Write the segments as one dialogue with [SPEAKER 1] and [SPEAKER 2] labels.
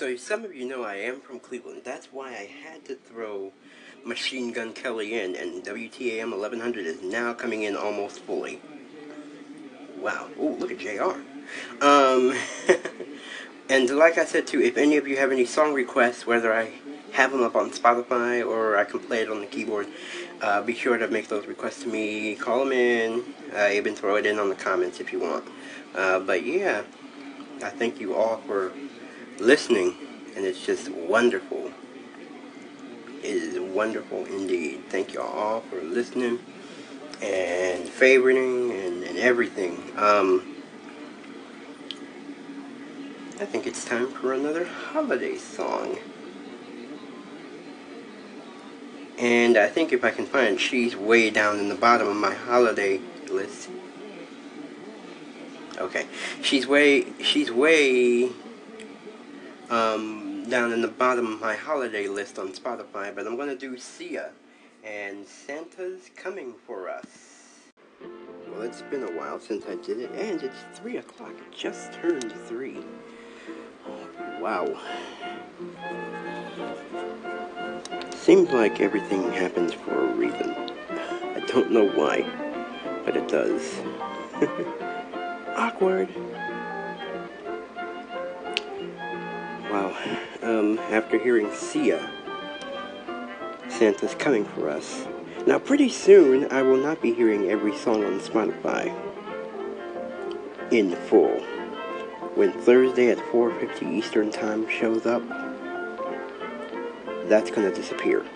[SPEAKER 1] So some of you know I am from Cleveland. That's why I had to throw Machine Gun Kelly in, and WTAM 1100 is now coming in almost fully. Wow. Oh, look at JR. Um, and like I said too, if any of you have any song requests, whether I have them up on Spotify or I can play it on the keyboard, uh, be sure to make those requests to me. Call them in. Uh, even throw it in on the comments if you want. Uh, but yeah, I thank you all for listening, and it's just wonderful. It is wonderful indeed. Thank you all for listening and favoriting and, and everything. Um, I think it's time for another holiday song. And I think if I can find she's way down in the bottom of my holiday list. Okay. She's way, she's way um, down in the bottom of my holiday list on Spotify, but I'm going to do Sia and Santa's Coming for Us. Well, it's been a while since I did it, and it's 3 o'clock. It just turned 3. Wow. Seems like everything happens for a reason. I don't know why, but it does. Awkward. Wow. Um, after hearing Sia, Santa's coming for us. Now, pretty soon, I will not be hearing every song on Spotify in full. When Thursday at 4.50 Eastern Time shows up, that's to disappear.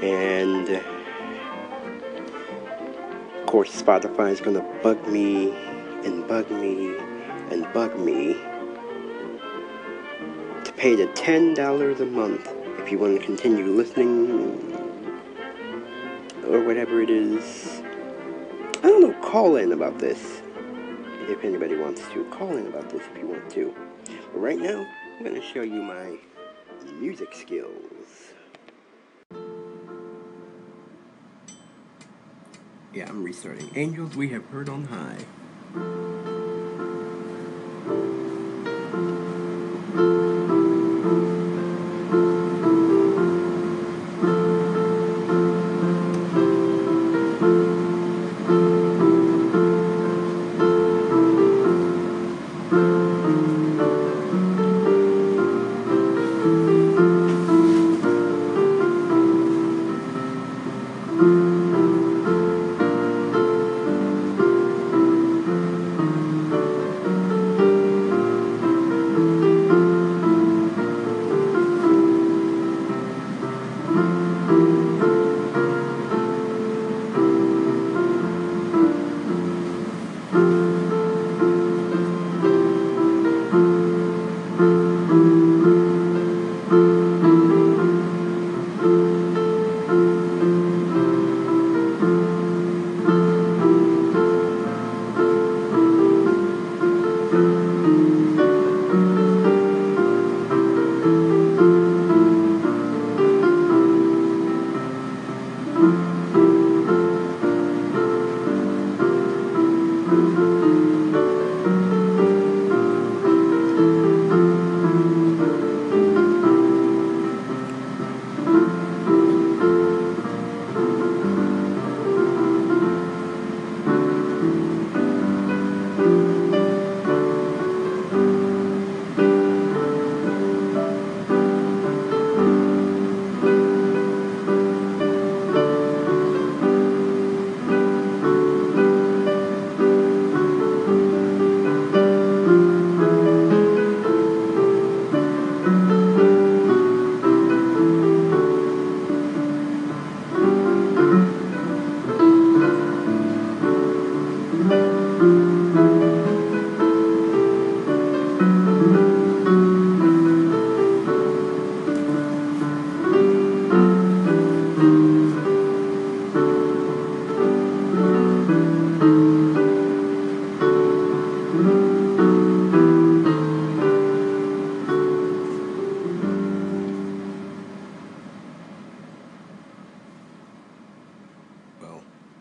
[SPEAKER 1] And, of course, Spotify is to bug me and bug me and bug me to pay the $10 a month if you want to continue listening or whatever it is. I don't know, call in about this if anybody wants to. Call in about this if you want to. But right now, I'm going to show you my music skills. Yeah, I'm restarting. Angels we have heard on high.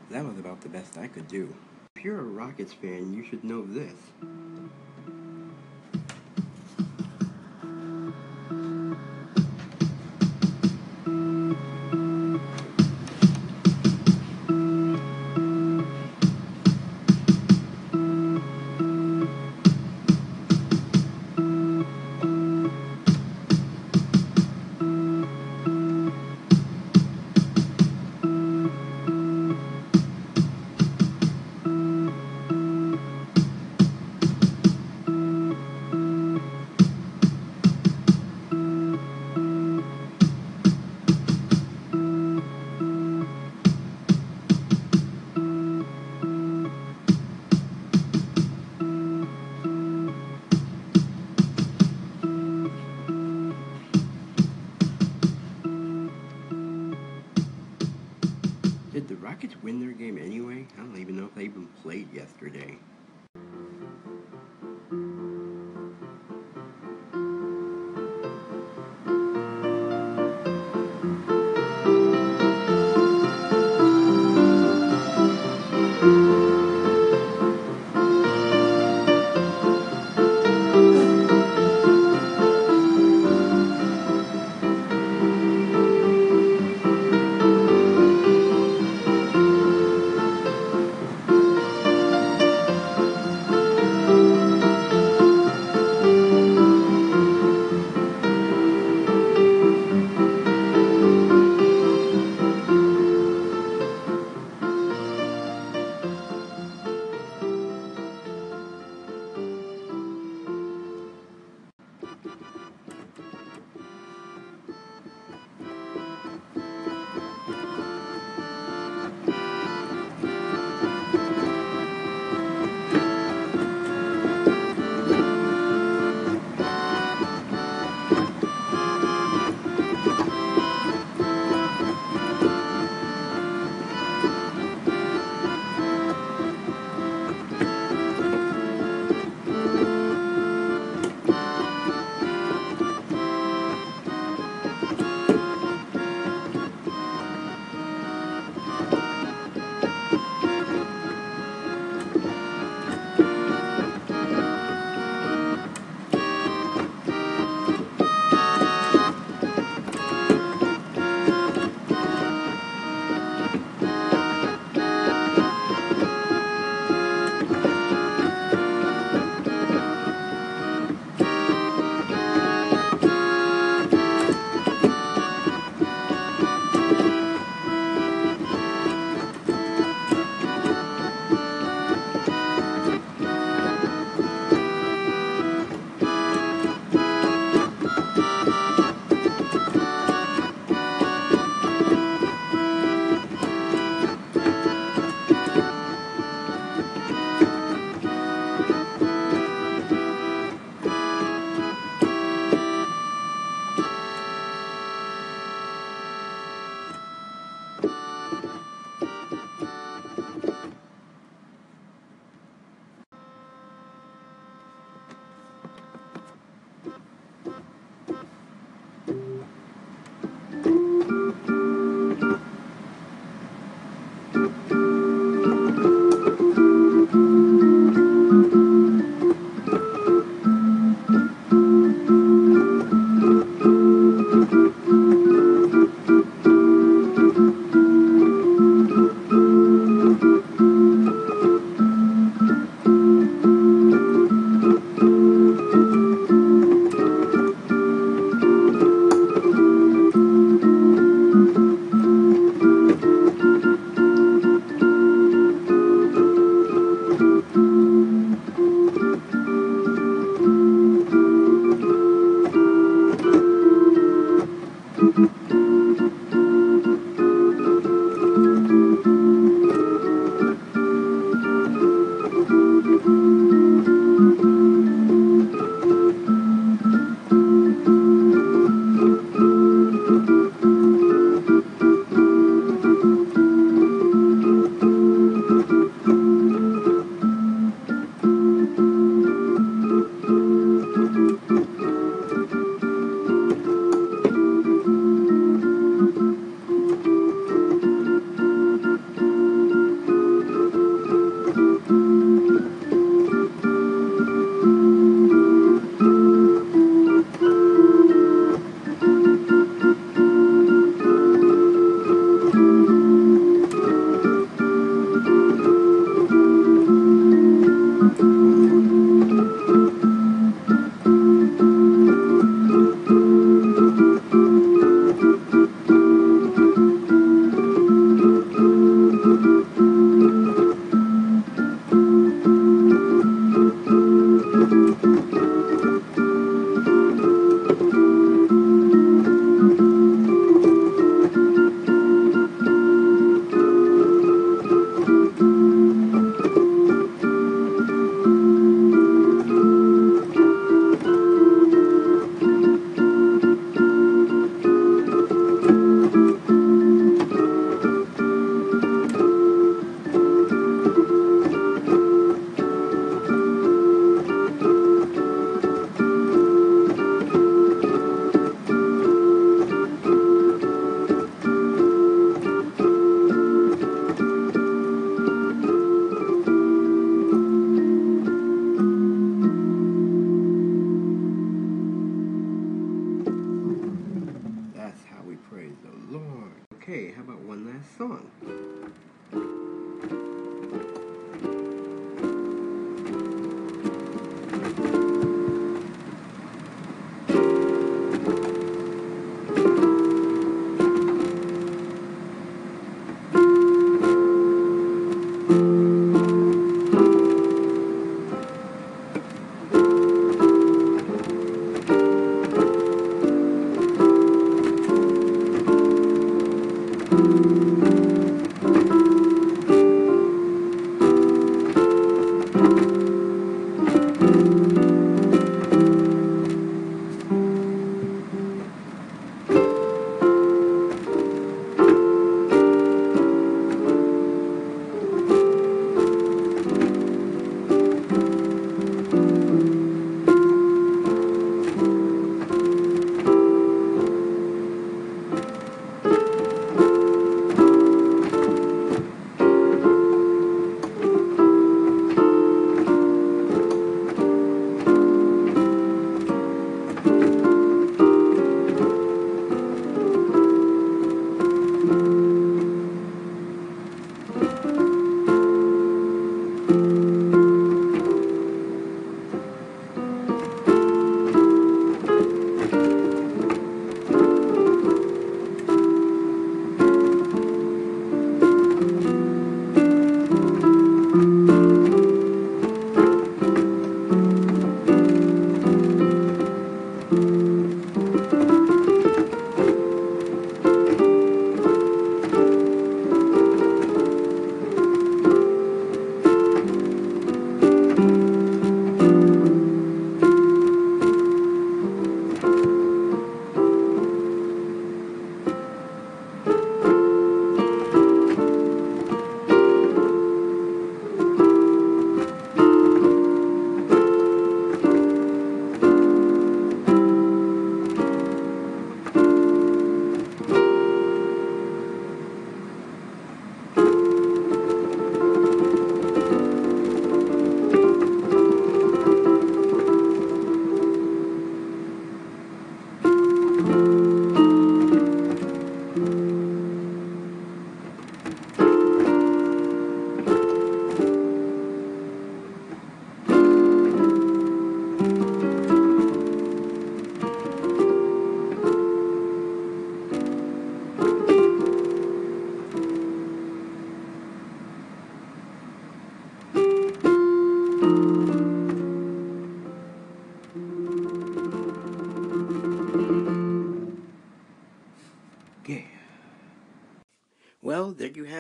[SPEAKER 1] That was about the best I could do. If you're a Rockets fan, you should know this. the Rockets win their game anyway? I don't even know if they even played yesterday.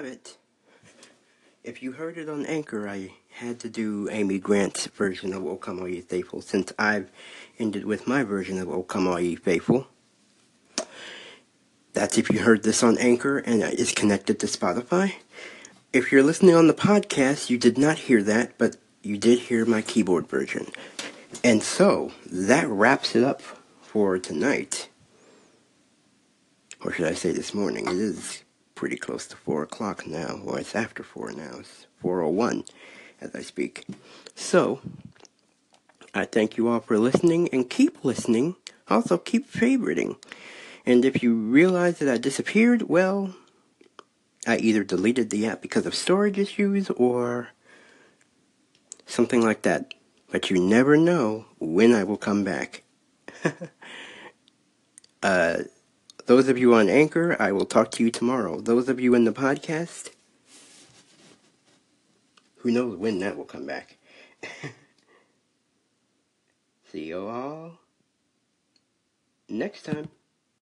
[SPEAKER 1] It. If you heard it on Anchor, I had to do Amy Grant's version of O Come All Ye Faithful since I've ended with my version of O Come All Ye Faithful. That's if you heard this on Anchor and it's connected to Spotify. If you're listening on the podcast, you did not hear that, but you did hear my keyboard version. And so, that wraps it up for tonight. Or should I say this morning? It is pretty close to 4 o'clock now. Well, it's after 4 now. It's 4.01 as I speak. So, I thank you all for listening and keep listening. Also, keep favoriting. And if you realize that I disappeared, well, I either deleted the app because of storage issues or something like that. But you never know when I will come back. uh, those of you on Anchor, I will talk to you tomorrow. Those of you in the podcast, who knows when that will come back. See you all next time.